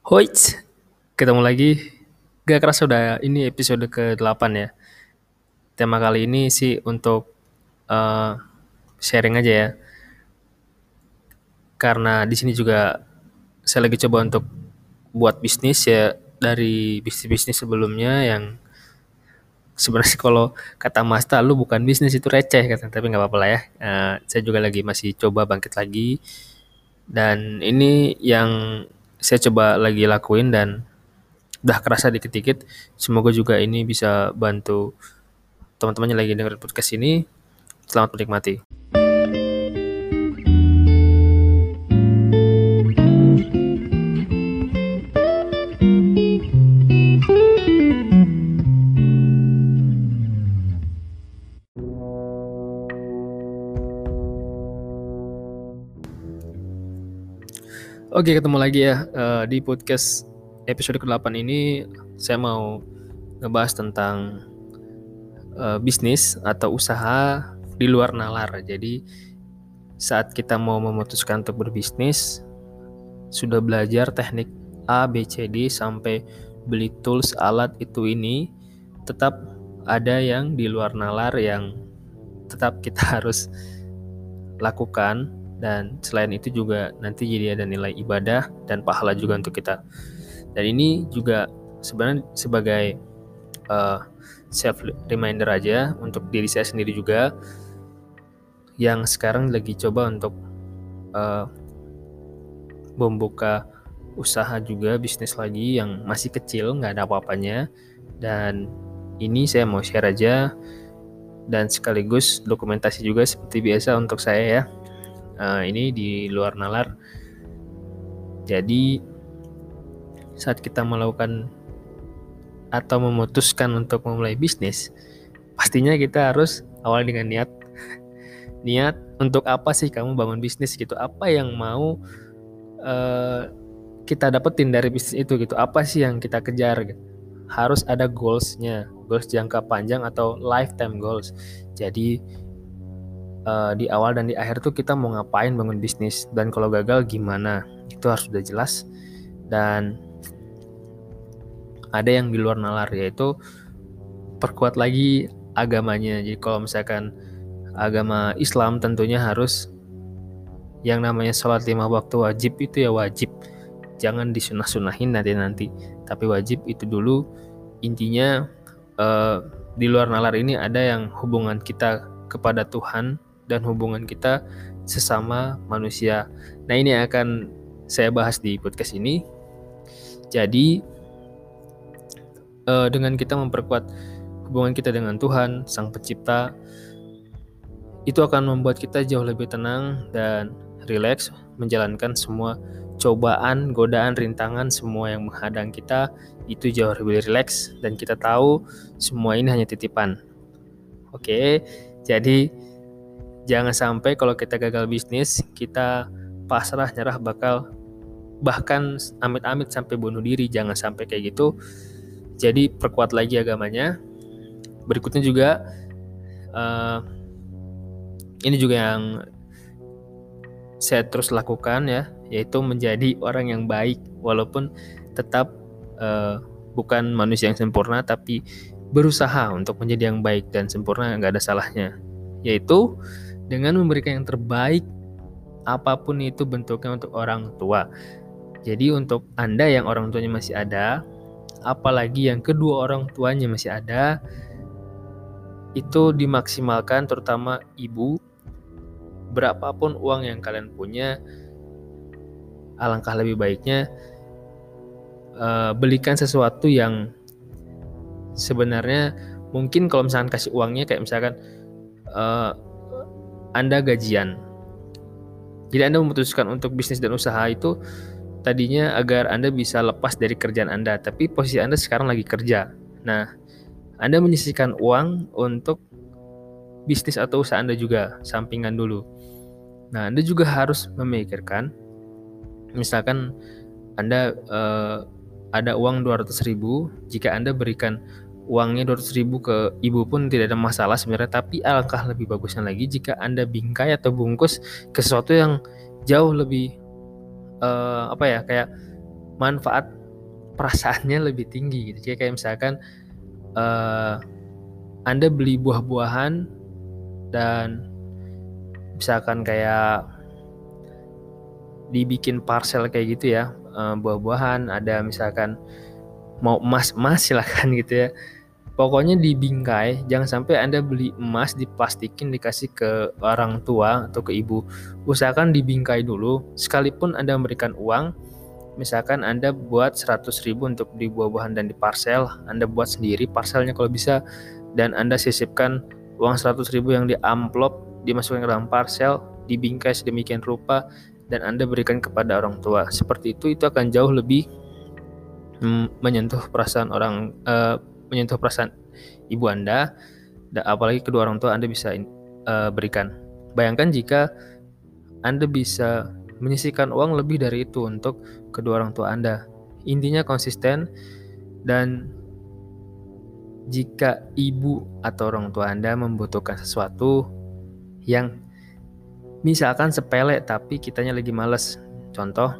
Hoits, ketemu lagi. Gak kerasa udah ini episode ke-8 ya. Tema kali ini sih untuk uh, sharing aja ya. Karena di sini juga saya lagi coba untuk buat bisnis ya dari bisnis-bisnis sebelumnya yang sebenarnya kalau kata Mas lu bukan bisnis itu receh kata tapi nggak apa-apa lah ya. Uh, saya juga lagi masih coba bangkit lagi dan ini yang saya coba lagi lakuin dan udah kerasa dikit-dikit. Semoga juga ini bisa bantu teman-teman yang lagi dengerin podcast ini. Selamat menikmati. Oke, ketemu lagi ya uh, di podcast episode ke-8 ini saya mau ngebahas tentang uh, bisnis atau usaha di luar nalar. Jadi saat kita mau memutuskan untuk berbisnis sudah belajar teknik A, B, C, D sampai beli tools alat itu ini tetap ada yang di luar nalar yang tetap kita harus lakukan dan selain itu juga nanti jadi ada nilai ibadah dan pahala juga untuk kita. Dan ini juga sebenarnya sebagai uh, self reminder aja untuk diri saya sendiri juga yang sekarang lagi coba untuk uh, membuka usaha juga bisnis lagi yang masih kecil nggak ada apa-apanya. Dan ini saya mau share aja dan sekaligus dokumentasi juga seperti biasa untuk saya ya uh, ini di luar nalar. Jadi saat kita melakukan atau memutuskan untuk memulai bisnis, pastinya kita harus awal dengan niat. niat untuk apa sih kamu bangun bisnis gitu? Apa yang mau uh, kita dapetin dari bisnis itu gitu? Apa sih yang kita kejar? Gitu? Harus ada goalsnya, goals jangka panjang atau lifetime goals. Jadi uh, di awal dan di akhir tuh kita mau ngapain bangun bisnis? Dan kalau gagal gimana? Itu harus sudah jelas. Dan ada yang di luar nalar yaitu perkuat lagi agamanya. Jadi kalau misalkan agama Islam tentunya harus yang namanya sholat lima waktu wajib itu ya wajib. Jangan disunah-sunahin nanti-nanti. Tapi wajib itu dulu. Intinya uh, di luar nalar ini ada yang hubungan kita kepada Tuhan dan hubungan kita sesama manusia. Nah, ini akan saya bahas di podcast ini. Jadi, eh, dengan kita memperkuat hubungan kita dengan Tuhan, Sang Pencipta, itu akan membuat kita jauh lebih tenang dan rileks menjalankan semua cobaan, godaan, rintangan, semua yang menghadang kita itu jauh lebih rileks dan kita tahu semua ini hanya titipan. Oke, jadi jangan sampai kalau kita gagal bisnis kita pasrah nyerah bakal bahkan amit-amit sampai bunuh diri. Jangan sampai kayak gitu. Jadi perkuat lagi agamanya. Berikutnya juga uh, ini juga yang saya terus lakukan ya yaitu menjadi orang yang baik. Walaupun tetap uh, bukan manusia yang sempurna tapi berusaha untuk menjadi yang baik dan sempurna nggak ada salahnya. Yaitu dengan memberikan yang terbaik apa pun itu bentuknya untuk orang tua. Jadi untuk Anda yang orang tuanya masih ada, apalagi yang kedua orang tuanya masih ada, itu dimaksimalkan terutama ibu berapapun uang yang kalian punya alangkah lebih baiknya uh, belikan sesuatu yang sebenarnya mungkin kalau misalkan kasih uangnya kayak misalkan uh, anda gajian. Jadi Anda memutuskan untuk bisnis dan usaha itu tadinya agar Anda bisa lepas dari kerjaan Anda, tapi posisi Anda sekarang lagi kerja. Nah, Anda menyisihkan uang untuk bisnis atau usaha Anda juga, sampingan dulu. Nah, Anda juga harus memikirkan misalkan Anda uh, ada uang 200 ribu, jika Anda berikan uangnya 200 ribu ke ibu pun tidak ada masalah sebenarnya tapi alangkah lebih bagusnya lagi jika anda bingkai atau bungkus ke sesuatu yang jauh lebih uh, apa ya kayak manfaat perasaannya lebih tinggi gitu. Jadi kayak misalkan uh, Anda beli buah-buahan dan misalkan kayak dibikin parcel kayak gitu ya uh, buah-buahan ada misalkan mau emas emas silahkan gitu ya pokoknya dibingkai jangan sampai anda beli emas diplastikin dikasih ke orang tua atau ke ibu. Usahakan dibingkai dulu. Sekalipun anda memberikan uang misalkan anda buat 100 ribu untuk di buah-buahan dan di parcel anda buat sendiri parcelnya kalau bisa dan anda sisipkan uang 100 ribu yang di amplop dimasukkan ke dalam parcel dibingkai sedemikian rupa dan anda berikan kepada orang tua. Seperti itu itu akan jauh lebih mm, menyentuh perasaan orang uh, menyentuh perasaan ibu Anda, apalagi kedua orang tua Anda bisa uh, berikan. Bayangkan jika Anda bisa menyisihkan uang lebih dari itu untuk kedua orang tua Anda. Intinya konsisten dan jika ibu atau orang tua Anda membutuhkan sesuatu yang misalkan sepele tapi kitanya lagi males. Contoh,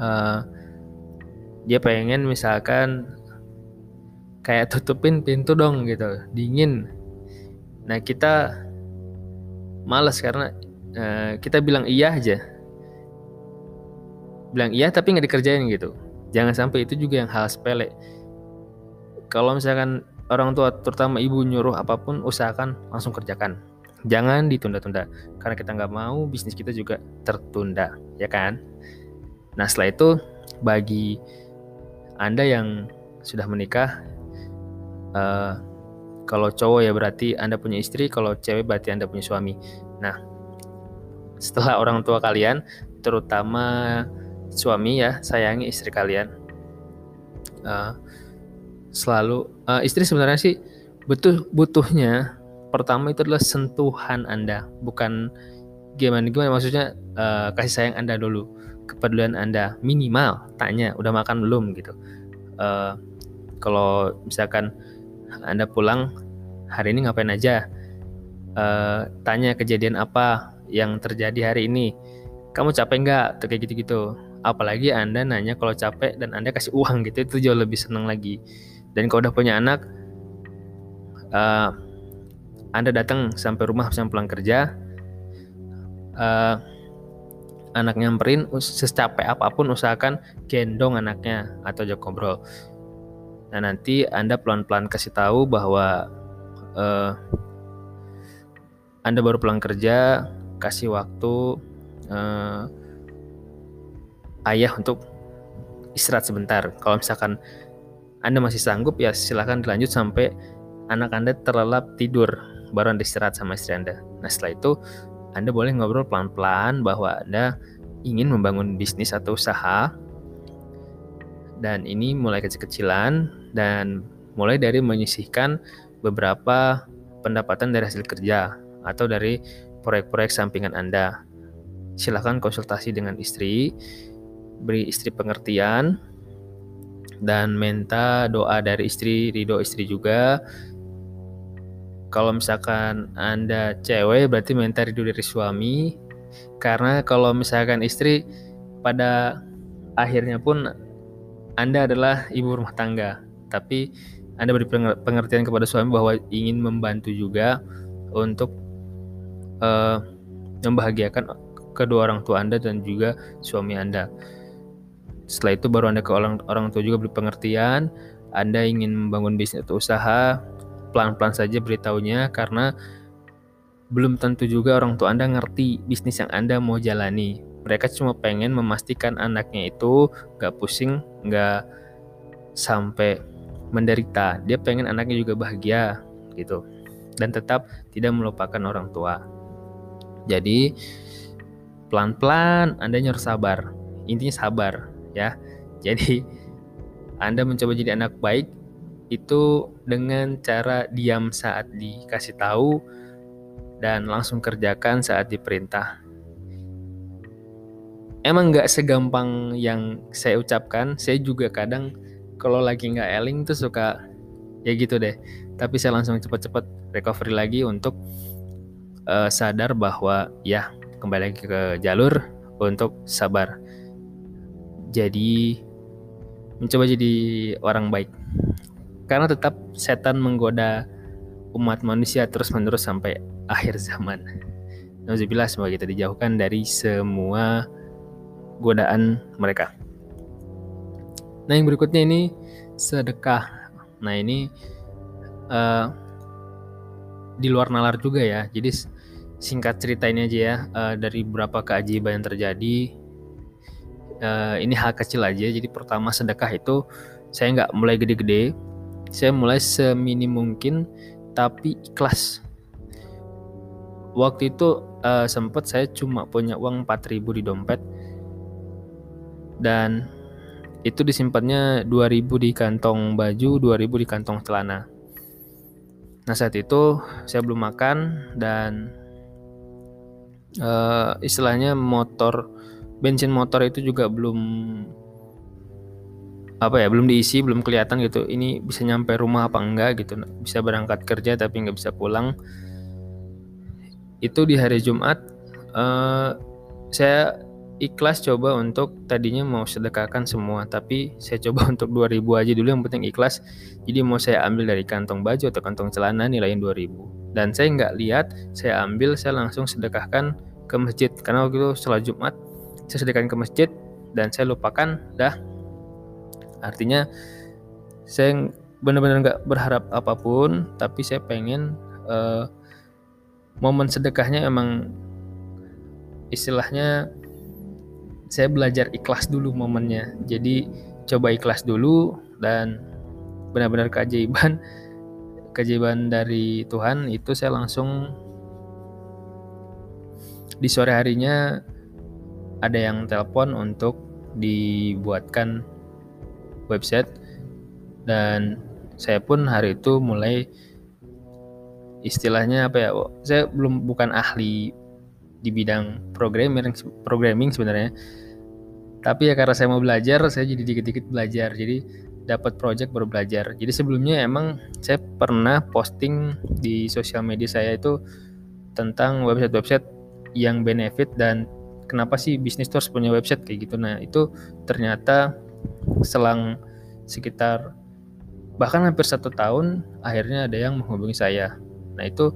uh, dia pengen misalkan kayak tutupin pintu dong gitu dingin. Nah kita males karena uh, kita bilang iya aja. Bilang iya tapi nggak dikerjain gitu. Jangan sampai itu juga yang hal sepele. Kalau misalkan orang tua terutama ibu nyuruh apa pun usahakan langsung kerjakan. Jangan ditunda-tunda karena kita nggak mau bisnis kita juga tertunda ya kan? Nah setelah itu bagi anda yang sudah menikah uh, kalau cowok ya berarti Anda punya istri, kalau cewek berarti Anda punya suami. Nah, setelah orang tua kalian, terutama suami ya, sayangi istri kalian. Uh, selalu uh, istri sebenarnya sih butuh butuhnya pertama itu adalah sentuhan Anda, bukan gimana gimana maksudnya uh, kasih sayang Anda dulu, kepedulian Anda minimal tanya udah makan belum gitu. Uh, kalau misalkan anda pulang hari ini ngapain aja? Uh, tanya kejadian apa yang terjadi hari ini. Kamu capek nggak? Kayak gitu-gitu. Apalagi Anda nanya kalau capek dan Anda kasih uang gitu itu jauh lebih senang lagi. Dan kalau udah punya anak, uh, Anda datang sampai rumah sampai pulang kerja, uh, anak nyamperin secapek apa pun usahakan gendong anaknya atau jok ngobrol Nah nanti Anda pelan-pelan kasih tahu bahwa uh, Anda baru pulang kerja, kasih waktu uh, ayah untuk istirahat sebentar. Kalau misalkan Anda masih sanggup ya silahkan dilanjut sampai anak Anda terlelap tidur baru Anda istirahat sama istri Anda. Nah setelah itu Anda boleh ngobrol pelan-pelan bahwa Anda ingin membangun bisnis atau usaha dan ini mulai kecil-kecilan dan mulai dari menyisihkan beberapa pendapatan dari hasil kerja atau dari proyek-proyek sampingan Anda. Silahkan konsultasi dengan istri, beri istri pengertian, dan minta doa dari istri, ridho istri juga. Kalau misalkan Anda cewek berarti minta ridho dari suami, karena kalau misalkan istri pada akhirnya pun anda adalah ibu rumah tangga, tapi Anda beri pengertian kepada suami bahwa ingin membantu juga untuk uh, membahagiakan kedua orang tua Anda dan juga suami Anda. Setelah itu baru Anda ke orang, orang tua juga beri pengertian, Anda ingin membangun bisnis atau usaha, pelan-pelan saja beritahunya karena belum tentu juga orang tua Anda ngerti bisnis yang Anda mau jalani mereka cuma pengen memastikan anaknya itu gak pusing gak sampai menderita dia pengen anaknya juga bahagia gitu. Dan tetap tidak melupakan orang tua. Jadi pelan-pelan anda harus sabar. Intinya sabar ya. Jadi anda mencoba jadi anak baik itu dengan cara diam saat dikasih tahu dan langsung kerjakan saat diperintah. Emang nggak segampang yang saya ucapkan saya juga kadang kalau lagi nggak eling tuh suka ya gitu deh tapi saya langsung cepet-cepet recovery lagi untuk uh, sadar bahwa ya kembali lagi ke jalur untuk sabar jadi mencoba jadi orang baik karena tetap setan menggoda umat manusia terus-menerus sampai akhir zaman. Nauzubillah semoga kita dijauhkan dari semua godaan mereka. Nah yang berikutnya ini sedekah. Nah ini uh, di luar nalar juga ya. Jadi singkat cerita ini aja ya uh, dari beberapa keajaiban yang terjadi. Uh, ini hal kecil aja. Jadi pertama sedekah itu saya nggak mulai gede-gede. Saya mulai semini mungkin tapi ikhlas. Waktu itu uh, sempat saya cuma punya uang 4000 di dompet dan itu disimpannya 2000 di kantong baju, 2000 di kantong celana. Nah saat itu saya belum makan dan uh, istilahnya motor bensin motor itu juga belum apa ya belum diisi belum kelihatan gitu ini bisa nyampe rumah apa enggak gitu bisa berangkat kerja tapi nggak bisa pulang itu di hari Jumat uh, saya ikhlas coba untuk tadinya mau sedekahkan semua tapi saya coba untuk 2000 aja dulu yang penting ikhlas. Jadi mau saya ambil dari kantong baju atau kantong celana nilainya 2000 dan saya nggak lihat saya ambil saya langsung sedekahkan ke masjid. Karena waktu itu setelah Jumat saya sedekahkan ke masjid dan saya lupakan dah. Artinya saya benar-benar nggak berharap apa pun tapi saya pengen uh, momen sedekahnya emang istilahnya saya belajar ikhlas dulu momennya. Jadi coba ikhlas dulu dan benar-benar keajaiban keajaiban dari Tuhan itu saya langsung di sore harinya ada yang telepon untuk dibuatkan website dan saya pun hari itu mulai istilahnya apa ya saya belum bukan ahli di bidang programming programming sebenarnya. Tapi ya karena saya mau belajar saya jadi dikit-dikit belajar. Jadi dapat project baru belajar. Jadi sebelumnya emang saya pernah posting di sosial media saya itu tentang website-website yang benefit dan kenapa sih bisnis terus punya website kayak gitu. Nah itu ternyata selang sekitar bahkan hampir satu tahun akhirnya ada yang menghubungi saya. Nah itu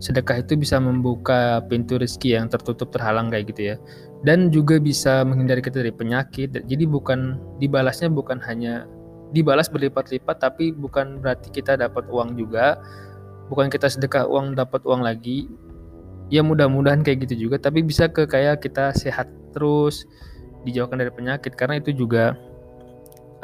sedekah itu bisa membuka pintu rezeki yang tertutup terhalang kayak gitu ya. Dan juga bisa menghindari kita dari penyakit. Jadi bukan dibalasnya bukan hanya dibalas berlipat-lipat tapi bukan berarti kita dapat uang juga. Bukan kita sedekah uang dapat uang lagi. Ya mudah-mudahan kayak gitu juga. Tapi bisa ke kayak kita sehat terus dijauhkan dari penyakit. Karena itu juga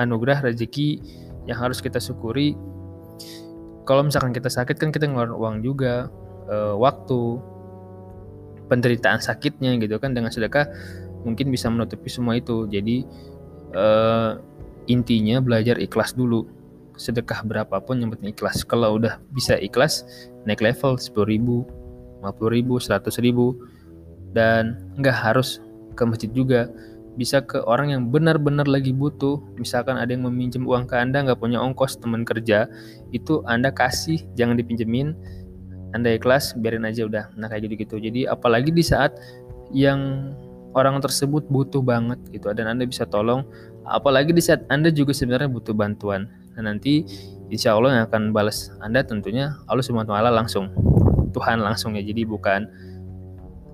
anugerah rezeki yang harus kita syukuri. Kalau misalkan kita sakit kan kita ngeluarin uang juga uh, waktu penderitaan sakitnya gitu kan dengan sedekah mungkin bisa menutupi semua itu. Jadi uh, intinya belajar ikhlas dulu. Sedekah berapapun yang penting ikhlas. Kalau udah bisa ikhlas naik level 10 ribu 50 ribu 100 ribu. Dan nggak harus ke masjid juga. Bisa ke orang yang benar-benar lagi butuh. Misalkan ada yang meminjam uang ke anda nggak punya ongkos teman kerja itu anda kasih jangan dipinjemin anda ikhlas biarin aja udah. Nah kayak gitu gitu jadi apalagi di saat yang orang tersebut butuh banget gitu dan anda bisa tolong. Apalagi di saat anda juga sebenarnya butuh bantuan. Nah nanti insya Allah yang akan balas anda tentunya Allah subhanahu langsung. Tuhan langsung ya. Jadi bukan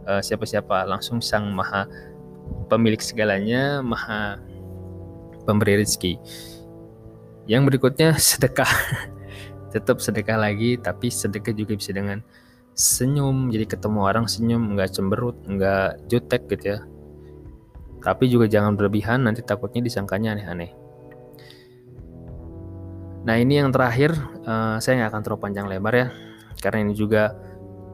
uh, siapa-siapa. Langsung sang maha pemilik segalanya maha pemberi rezeki. Yang berikutnya sedekah tetap sedekah lagi tapi sedekah juga bisa dengan senyum. Jadi ketemu orang senyum nggak cemberut nggak jutek gitu ya. Tapi juga jangan berlebihan nanti takutnya disangkanya aneh-aneh. Nah ini yang terakhir uh, saya nggak akan terlalu panjang lebar ya. Karena ini juga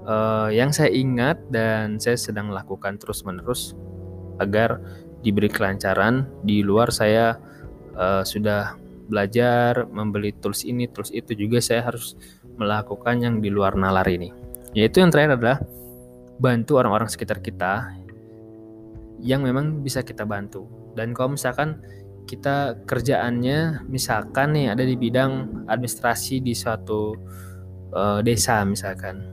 uh, yang saya ingat dan saya sedang lakukan terus menerus agar diberi kelancaran. Di luar saya uh, sudah belajar, membeli tools ini, tools itu juga saya harus melakukan yang di luar nalar ini. Yaitu yang terakhir adalah bantu orang-orang sekitar kita yang memang bisa kita bantu. Dan kalau misalkan kita kerjaannya misalkan nih ada di bidang administrasi di suatu uh, desa misalkan.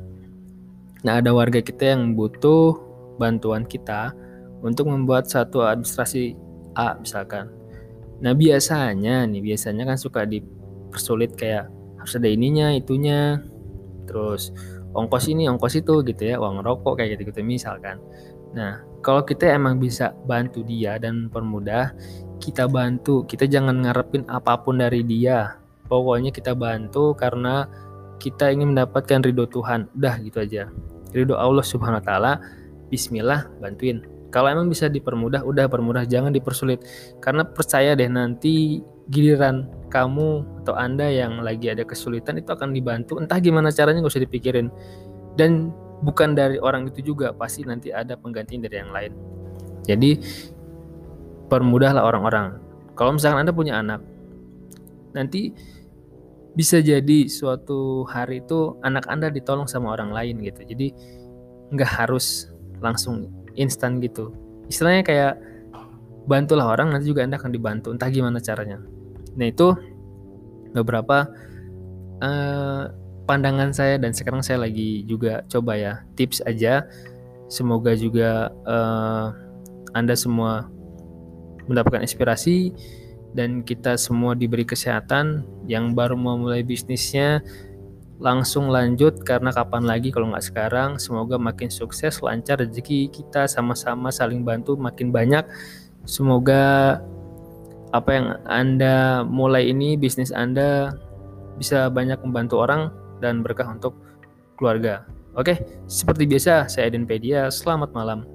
Nah, ada warga kita yang butuh bantuan kita untuk membuat satu administrasi A misalkan Nah biasanya nih, biasanya kan suka dipersulit kayak harus ada ininya, itunya, terus ongkos ini, ongkos itu gitu ya, uang rokok kayak gitu-gitu misalkan. Nah kalau kita emang bisa bantu dia dan permudah, kita bantu, kita jangan ngarepin apa pun dari dia. Pokoknya kita bantu karena kita ingin mendapatkan ridho Tuhan. Udah gitu aja. Ridho Allah Subhanahu wa taala. Bismillah, bantuin. Kalau emang bisa dipermudah, udah permudah, jangan dipersulit. Karena percaya deh nanti giliran kamu atau Anda yang lagi ada kesulitan itu akan dibantu. Entah gimana caranya gak usah dipikirin. Dan bukan dari orang itu juga, pasti nanti ada pengganti dari yang lain. Jadi permudahlah orang-orang. Kalau misalkan Anda punya anak, nanti bisa jadi suatu hari itu anak Anda ditolong sama orang lain gitu. Jadi nggak harus langsung instan gitu. Istilahnya kayak bantulah orang nanti juga Anda akan dibantu entah gimana caranya. Nah itu beberapa uh, pandangan saya dan sekarang saya lagi juga coba ya tips aja. Semoga juga uh, Anda semua mendapatkan inspirasi dan kita semua diberi kesehatan yang baru mau mulai bisnisnya langsung lanjut karena kapan lagi? Kalau nggak sekarang semoga makin sukses lancar rezeki kita sama-sama saling bantu makin banyak. Semoga apa yang anda mulai ini bisnis anda bisa banyak membantu orang dan berkah untuk keluarga. Oke seperti biasa saya Pedia. Selamat malam